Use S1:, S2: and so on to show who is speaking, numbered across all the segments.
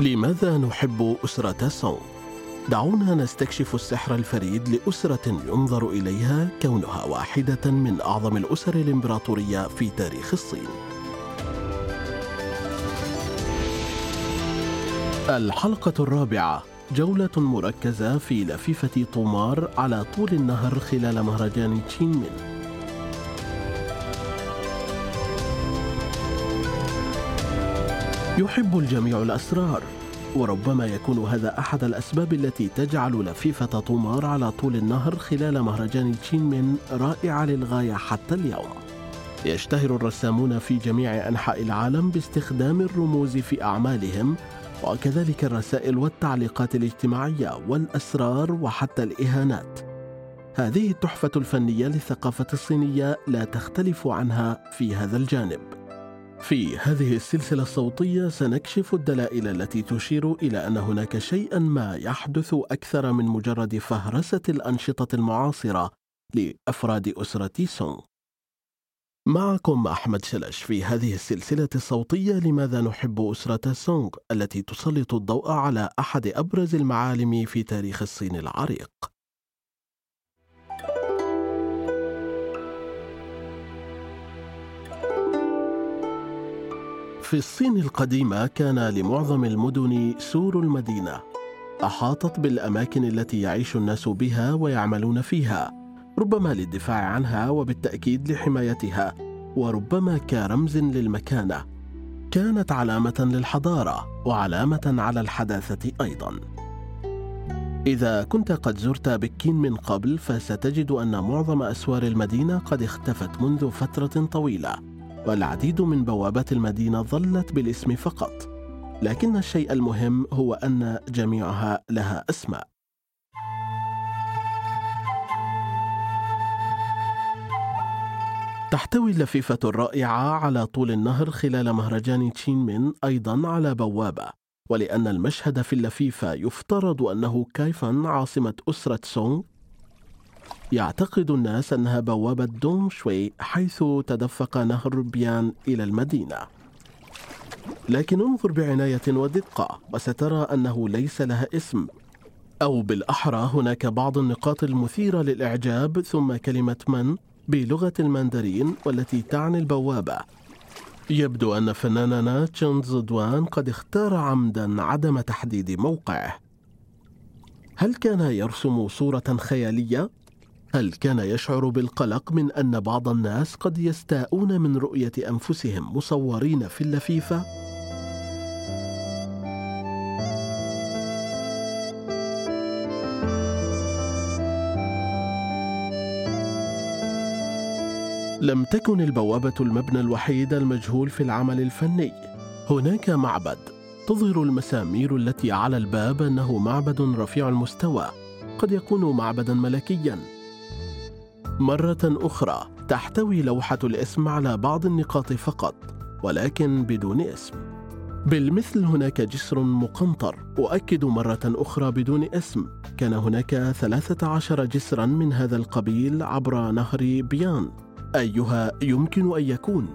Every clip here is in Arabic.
S1: لماذا نحب أسرة سونغ؟ دعونا نستكشف السحر الفريد لأسرة ينظر إليها كونها واحدة من أعظم الأسر الإمبراطورية في تاريخ الصين. الحلقة الرابعة جولة مركزة في لفيفة طومار على طول النهر خلال مهرجان تشينمين يحب الجميع الأسرار وربما يكون هذا أحد الأسباب التي تجعل لفيفة طومار على طول النهر خلال مهرجان تشينمين رائعة للغاية حتى اليوم. يشتهر الرسامون في جميع أنحاء العالم باستخدام الرموز في أعمالهم وكذلك الرسائل والتعليقات الاجتماعية والأسرار وحتى الإهانات. هذه التحفة الفنية للثقافة الصينية لا تختلف عنها في هذا الجانب. في هذه السلسلة الصوتية سنكشف الدلائل التي تشير إلى أن هناك شيئا ما يحدث أكثر من مجرد فهرسة الأنشطة المعاصرة لأفراد أسرة سونغ. معكم أحمد شلش في هذه السلسلة الصوتية لماذا نحب أسرة سونغ التي تسلط الضوء على أحد أبرز المعالم في تاريخ الصين العريق. في الصين القديمة كان لمعظم المدن سور المدينة أحاطت بالأماكن التي يعيش الناس بها ويعملون فيها ربما للدفاع عنها وبالتأكيد لحمايتها وربما كرمز للمكانة. كانت علامة للحضارة وعلامة على الحداثة أيضا. إذا كنت قد زرت بكين من قبل فستجد أن معظم أسوار المدينة قد اختفت منذ فترة طويلة. والعديد من بوابات المدينة ظلت بالاسم فقط لكن الشيء المهم هو أن جميعها لها أسماء. تحتوي اللفيفة الرائعة على طول النهر خلال مهرجان تشينمين أيضا على بوابة ولأن المشهد في اللفيفة يفترض أنه كيفا عاصمة أسرة سونغ يعتقد الناس أنها بوابة دونغ شوي حيث تدفق نهر بيان إلى المدينة. لكن انظر بعناية ودقة وسترى أنه ليس لها اسم. أو بالأحرى هناك بعض النقاط المثيرة للإعجاب ثم كلمة men بلغة الماندرين والتي تعني البوابة. يبدو أن فناننا تشونز دوان قد اختار عمدا عدم تحديد موقعه. هل كان يرسم صورة خيالية؟ هل كان يشعر بالقلق من أن بعض الناس قد يستاءون من رؤية أنفسهم مصورين في اللفيفة؟ لم تكن البوابة المبنى الوحيد المجهول في العمل الفني. هناك معبد تظهر المسامير التي على الباب أنه معبد رفيع المستوى. قد يكون معبدا ملكيا. مرة أخرى تحتوي لوحة الاسم على بعض النقاط فقط ولكن بدون اسم. بالمثل هناك جسر مقنطر أؤكد مرة أخرى بدون اسم. كان هناك 13 جسرا من هذا القبيل عبر نهر بيان. أيها يمكن أن يكون.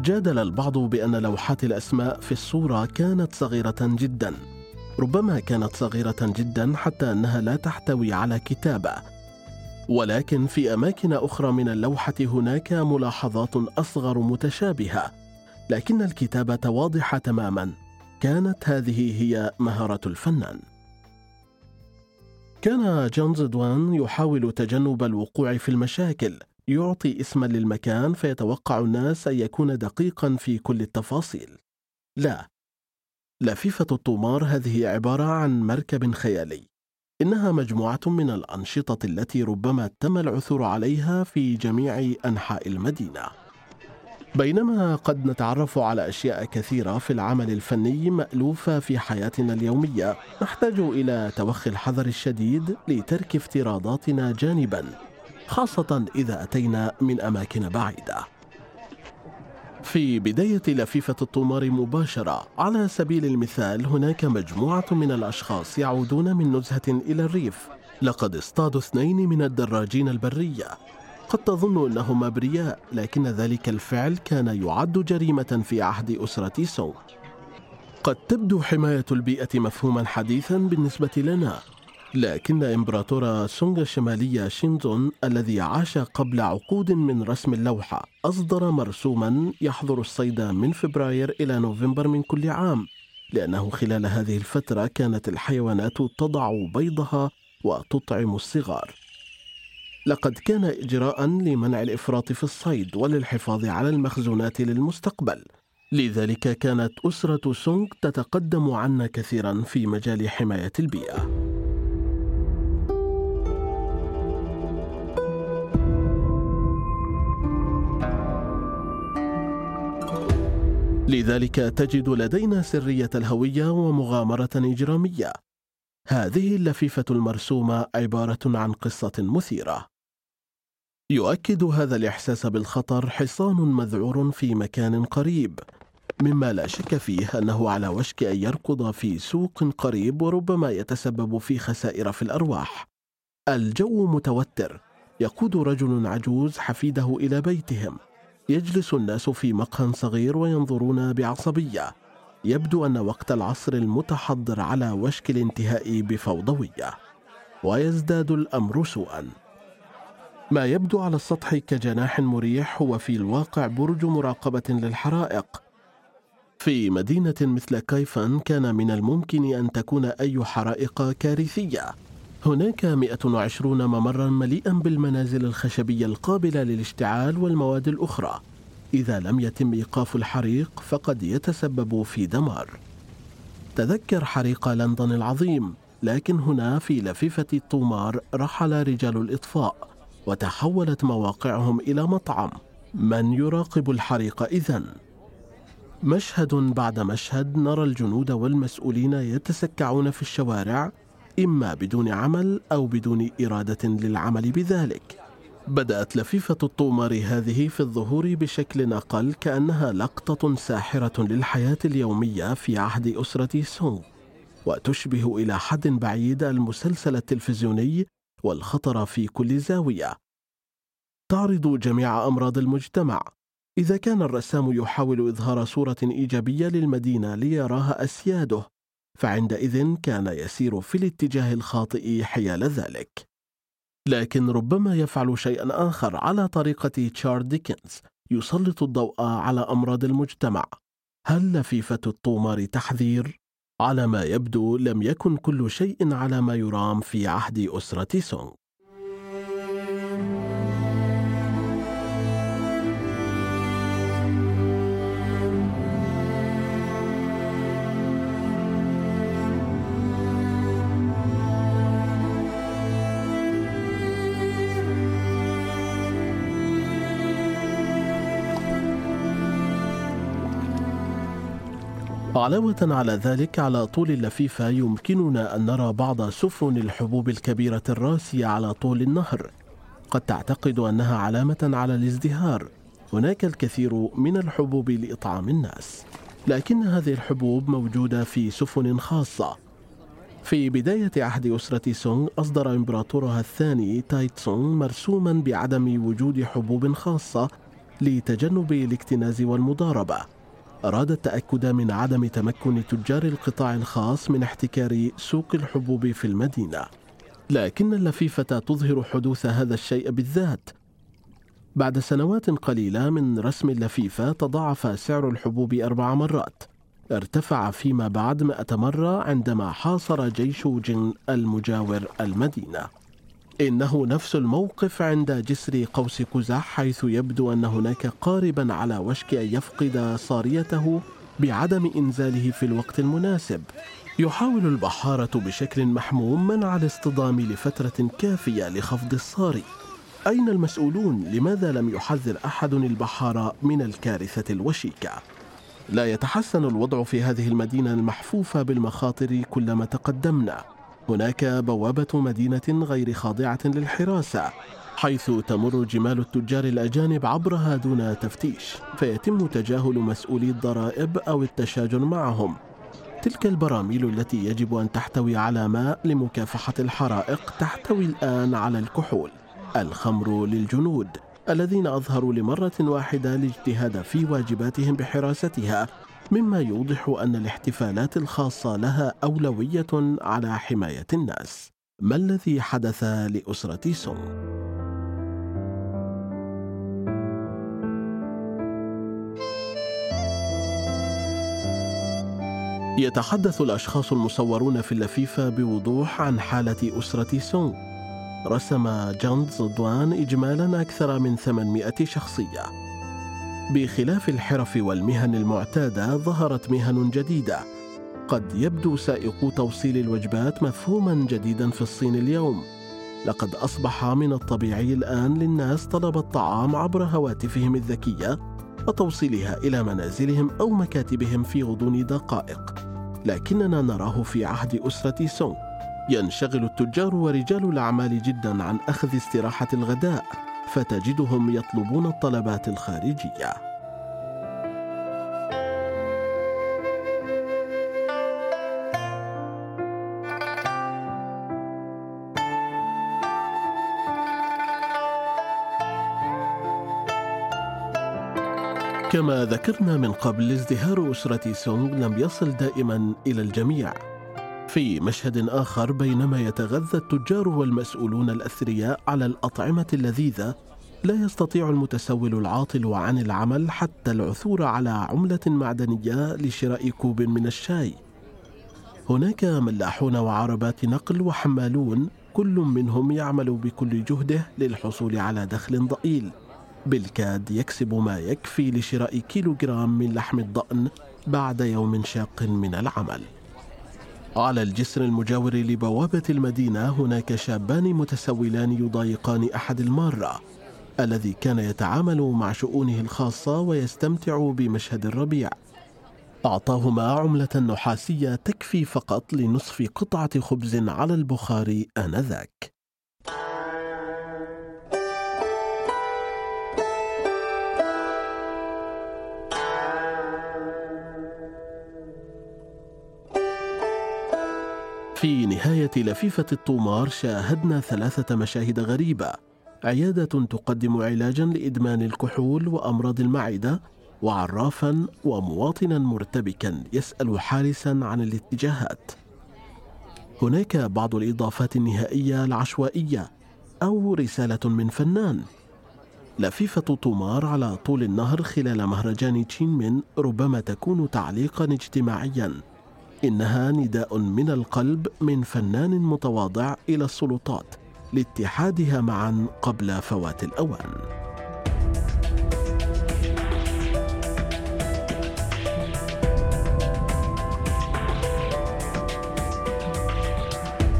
S1: جادل البعض بأن لوحات الأسماء في الصورة كانت صغيرة جدا. ربما كانت صغيرة جدا حتى أنها لا تحتوي على كتابة. ولكن في أماكن أخرى من اللوحة هناك ملاحظات أصغر متشابهة لكن الكتابة واضحة تماما. كانت هذه هي مهارة الفنان. كان جونز دوان يحاول تجنب الوقوع في المشاكل يعطي اسما للمكان فيتوقع الناس أن يكون دقيقا في كل التفاصيل. لا لفيفة الطومار هذه عبارة عن مركب خيالي. إنها مجموعة من الأنشطة التي ربما تم العثور عليها في جميع أنحاء المدينة. بينما قد نتعرف على أشياء كثيرة في العمل الفني مألوفة في حياتنا اليومية، نحتاج إلى توخي الحذر الشديد لترك افتراضاتنا جانبا، خاصة إذا أتينا من أماكن بعيدة. في بداية لفيفة الطمار مباشرة. على سبيل المثال هناك مجموعة من الأشخاص يعودون من نزهة إلى الريف. لقد اصطادوا اثنين من الدراجين البرية. قد تظن أنهم أبرياء لكن ذلك الفعل كان يعد جريمة في عهد أسرة سونغ قد تبدو حماية البيئة مفهوما حديثا بالنسبة لنا. لكن إمبراطور سونغ الشمالية شينزون الذي عاش قبل عقود من رسم اللوحة أصدر مرسوما يحظر الصيد من فبراير إلى نوفمبر من كل عام لأنه خلال هذه الفترة كانت الحيوانات تضع بيضها وتطعم الصغار. لقد كان إجراء لمنع الإفراط في الصيد وللحفاظ على المخزونات للمستقبل. لذلك كانت أسرة سونغ تتقدم عنا كثيرا في مجال حماية البيئة. لذلك تجد لدينا سرية الهوية ومغامرة إجرامية. هذه اللفيفة المرسومة عبارة عن قصة مثيرة. يؤكد هذا الإحساس بالخطر حصان مذعور في مكان قريب مما لا شك فيه أنه على وشك أن يركض في سوق قريب وربما يتسبب في خسائر في الأرواح. الجو متوتر يقود رجل عجوز حفيده إلى بيتهم. يجلس الناس في مقهى صغير وينظرون بعصبية. يبدو أن وقت العصر المتحضر على وشك الانتهاء بفوضوية. ويزداد الأمر سوءا. ما يبدو على السطح كجناح مريح هو في الواقع برج مراقبة للحرائق. في مدينة مثل كايفان كان من الممكن أن تكون أي حرائق كارثية. هناك 120 ممرا مليئا بالمنازل الخشبية القابلة للاشتعال والمواد الأخرى. إذا لم يتم إيقاف الحريق فقد يتسبب في دمار. تذكر حريق لندن العظيم لكن هنا في لفيفة الطومار رحل رجال الإطفاء وتحولت مواقعهم إلى مطعم. من يراقب الحريق إذن؟ مشهد بعد مشهد نرى الجنود والمسؤولين يتسكعون في الشوارع إما بدون عمل أو بدون إرادة للعمل بذلك. بدأت لفيفة الطومار هذه في الظهور بشكل أقل كأنها لقطة ساحرة للحياة اليومية في عهد أسرة سونغ. وتشبه إلى حد بعيد المسلسل التلفزيوني والخطر في كل زاوية. تعرض جميع أمراض المجتمع. إذا كان الرسام يحاول إظهار صورة إيجابية للمدينة ليراها أسياده فعندئذ كان يسير في الاتجاه الخاطئ حيال ذلك. لكن ربما يفعل شيئا آخر على طريقة تشارل ديكنز يسلط الضوء على أمراض المجتمع. هل لفيفة الطومار تحذير؟ على ما يبدو لم يكن كل شيء على ما يرام في عهد أسرة سونغ. علاوة على ذلك على طول اللفيفة يمكننا أن نرى بعض سفن الحبوب الكبيرة الراسية على طول النهر. قد تعتقد أنها علامة على الازدهار. هناك الكثير من الحبوب لإطعام الناس. لكن هذه الحبوب موجودة في سفن خاصة. في بداية عهد أسرة سونغ أصدر إمبراطورها الثاني تايتسونغ مرسوما بعدم وجود حبوب خاصة لتجنب الاكتناز والمضاربة. أراد التأكد من عدم تمكن تجار القطاع الخاص من احتكار سوق الحبوب في المدينة. لكن اللفيفة تظهر حدوث هذا الشيء بالذات. بعد سنوات قليلة من رسم اللفيفة تضاعف سعر الحبوب أربع مرات. ارتفع فيما بعد مئة مرة عندما حاصر جيش جن المجاور المدينة. إنه نفس الموقف عند جسر قوس قزح حيث يبدو أن هناك قاربا على وشك أن يفقد صاريته بعدم إنزاله في الوقت المناسب يحاول البحارة بشكل محموم منع الاصطدام لفترة كافية لخفض الصاري أين المسؤولون؟ لماذا لم يحذر أحد البحارة من الكارثة الوشيكة؟ لا يتحسن الوضع في هذه المدينة المحفوفة بالمخاطر كلما تقدمنا هناك بوابة مدينة غير خاضعة للحراسة حيث تمر جمال التجار الأجانب عبرها دون تفتيش فيتم تجاهل مسؤولي الضرائب أو التشاجر معهم. تلك البراميل التي يجب أن تحتوي على ماء لمكافحة الحرائق تحتوي الآن على الكحول الخمر للجنود الذين أظهروا لمرة واحدة الاجتهاد في واجباتهم بحراستها. مما يوضح أن الاحتفالات الخاصة لها أولوية على حماية الناس. ما الذي حدث لأسرة سونغ؟ يتحدث الأشخاص المصورون في اللفيفة بوضوح عن حالة أسرة سونغ رسم جاند زودوان إجمالا أكثر من 800 شخصية. بخلاف الحرف والمهن المعتادة ظهرت مهن جديدة. قد يبدو سائقو توصيل الوجبات مفهوما جديدا في الصين اليوم. لقد أصبح من الطبيعي الآن للناس طلب الطعام عبر هواتفهم الذكية وتوصيلها إلى منازلهم أو مكاتبهم في غضون دقائق. لكننا نراه في عهد أسرة سونغ. ينشغل التجار ورجال الأعمال جدا عن أخذ استراحة الغداء. فتجدهم يطلبون الطلبات الخارجية. كما ذكرنا من قبل ازدهار أسرة سونغ لم يصل دائما إلى الجميع. في مشهد آخر بينما يتغذى التجار والمسؤولون الأثرياء على الأطعمة اللذيذة لا يستطيع المتسول العاطل عن العمل حتى العثور على عملة معدنية لشراء كوب من الشاي. هناك ملاحون وعربات نقل وحمالون كل منهم يعمل بكل جهده للحصول على دخل ضئيل. بالكاد يكسب ما يكفي لشراء كيلوغرام من لحم الضأن بعد يوم شاق من العمل. على الجسر المجاور لبوابة المدينة هناك شابان متسولان يضايقان أحد المارة الذي كان يتعامل مع شؤونه الخاصة ويستمتع بمشهد الربيع. أعطاهما عملة نحاسية تكفي فقط لنصف قطعة خبز على البخار آنذاك. في نهاية لفيفة الطومار شاهدنا ثلاثة مشاهد غريبة. عيادة تقدم علاجا لإدمان الكحول وأمراض المعدة وعرافا ومواطنا مرتبكا يسأل حارسا عن الاتجاهات. هناك بعض الإضافات النهائية العشوائية أو رسالة من فنان. لفيفة طومار على طول النهر خلال مهرجان تشينمين ربما تكون تعليقا اجتماعيا. إنها نداء من القلب من فنان متواضع إلى السلطات لاتحادها معا قبل فوات الأوان.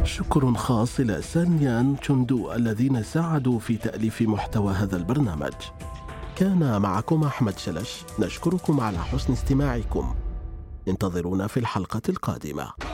S1: شكر خاص إلى سانيان تشوندو الذين ساعدوا في تأليف محتوى هذا البرنامج. كان معكم أحمد شلش نشكركم على حسن استماعكم. انتظرونا في الحلقة القادمة.